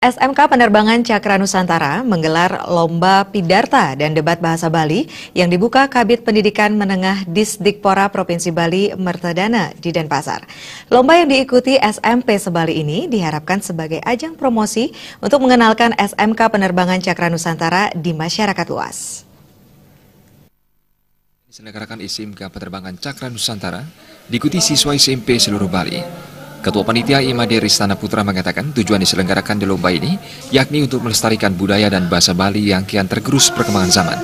SMK Penerbangan Cakra Nusantara menggelar Lomba Pidarta dan Debat Bahasa Bali yang dibuka Kabit Pendidikan Menengah Disdikpora Provinsi Bali Mertedana di Denpasar. Lomba yang diikuti SMP Sebali ini diharapkan sebagai ajang promosi untuk mengenalkan SMK Penerbangan Cakra Nusantara di masyarakat luas. Diselenggarakan SMK Penerbangan Cakra Nusantara diikuti siswa SMP seluruh Bali. Ketua Panitia Imade Ristana Putra mengatakan tujuan diselenggarakan di lomba ini yakni untuk melestarikan budaya dan bahasa Bali yang kian tergerus perkembangan zaman.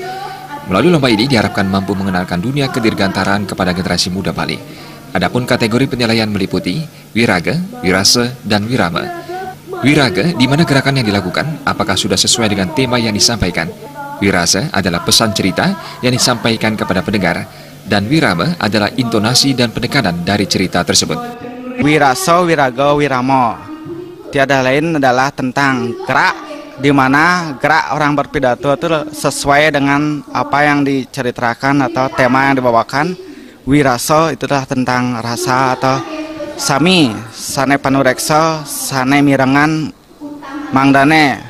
Melalui lomba ini diharapkan mampu mengenalkan dunia kedirgantaraan kepada generasi muda Bali. Adapun kategori penilaian meliputi wiraga, wirase, dan wirama. Wiraga, di mana gerakan yang dilakukan, apakah sudah sesuai dengan tema yang disampaikan? Wirase adalah pesan cerita yang disampaikan kepada pendengar, dan wirama adalah intonasi dan penekanan dari cerita tersebut. Wiraso, Wirago, Wiramo. Tiada lain adalah tentang gerak di mana gerak orang berpidato itu sesuai dengan apa yang diceritakan atau tema yang dibawakan. Wiraso itu adalah tentang rasa atau sami, sane panurekso, sane mirengan, mangdane,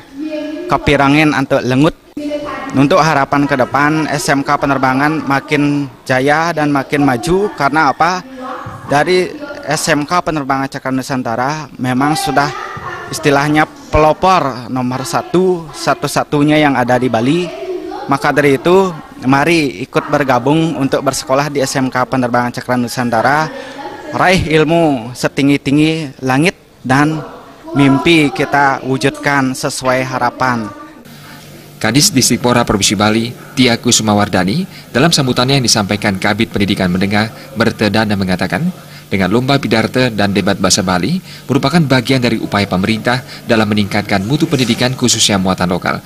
kepirangin untuk lengut. Untuk harapan ke depan SMK penerbangan makin jaya dan makin maju karena apa? Dari SMK Penerbangan Cakra Nusantara memang sudah istilahnya pelopor nomor satu satu-satunya yang ada di Bali. Maka dari itu, mari ikut bergabung untuk bersekolah di SMK Penerbangan Cakra Nusantara, raih ilmu setinggi-tinggi langit dan mimpi kita wujudkan sesuai harapan. Kadis Disipora Provinsi Bali, Tiaku Sumawardani, dalam sambutannya yang disampaikan Kabit Pendidikan Mendengar, Bertedana mengatakan, dengan lomba pidarte dan debat bahasa Bali merupakan bagian dari upaya pemerintah dalam meningkatkan mutu pendidikan khususnya muatan lokal.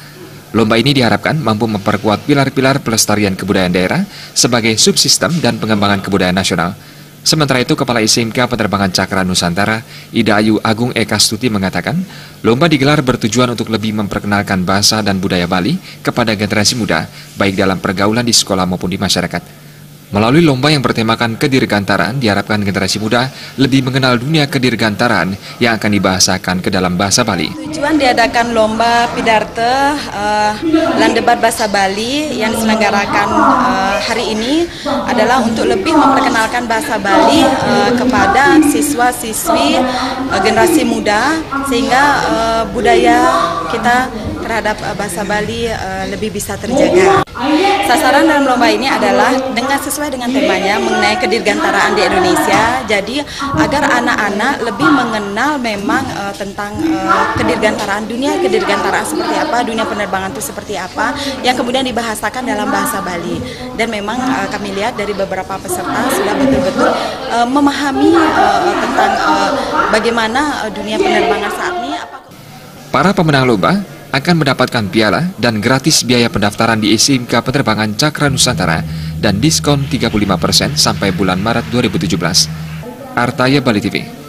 Lomba ini diharapkan mampu memperkuat pilar-pilar pelestarian kebudayaan daerah sebagai subsistem dan pengembangan kebudayaan nasional. Sementara itu, Kepala SMK Penerbangan Cakra Nusantara, Ida Ayu Agung Eka Stuti mengatakan, lomba digelar bertujuan untuk lebih memperkenalkan bahasa dan budaya Bali kepada generasi muda, baik dalam pergaulan di sekolah maupun di masyarakat. Melalui lomba yang bertemakan kedirgantaraan, diharapkan generasi muda lebih mengenal dunia kedirgantaraan yang akan dibahasakan ke dalam bahasa Bali. Tujuan diadakan lomba pidarte uh, dan debat bahasa Bali yang diselenggarakan uh, hari ini adalah untuk lebih memperkenalkan bahasa Bali uh, kepada siswa-siswi uh, generasi muda sehingga uh, budaya kita terhadap uh, bahasa Bali uh, lebih bisa terjaga. Sasaran dalam lomba ini adalah dengan sesuai dengan temanya mengenai kedirgantaraan di Indonesia. Jadi agar anak-anak lebih mengenal memang uh, tentang uh, kedirgantaraan dunia kedirgantaraan seperti apa, dunia penerbangan itu seperti apa yang kemudian dibahasakan dalam bahasa Bali. Dan memang uh, kami lihat dari beberapa peserta sudah betul-betul uh, memahami uh, tentang uh, bagaimana dunia penerbangan saat ini. Para pemenang lomba akan mendapatkan piala dan gratis biaya pendaftaran di SIMK Penerbangan Cakra Nusantara dan diskon 35% sampai bulan Maret 2017. Artaya Bali TV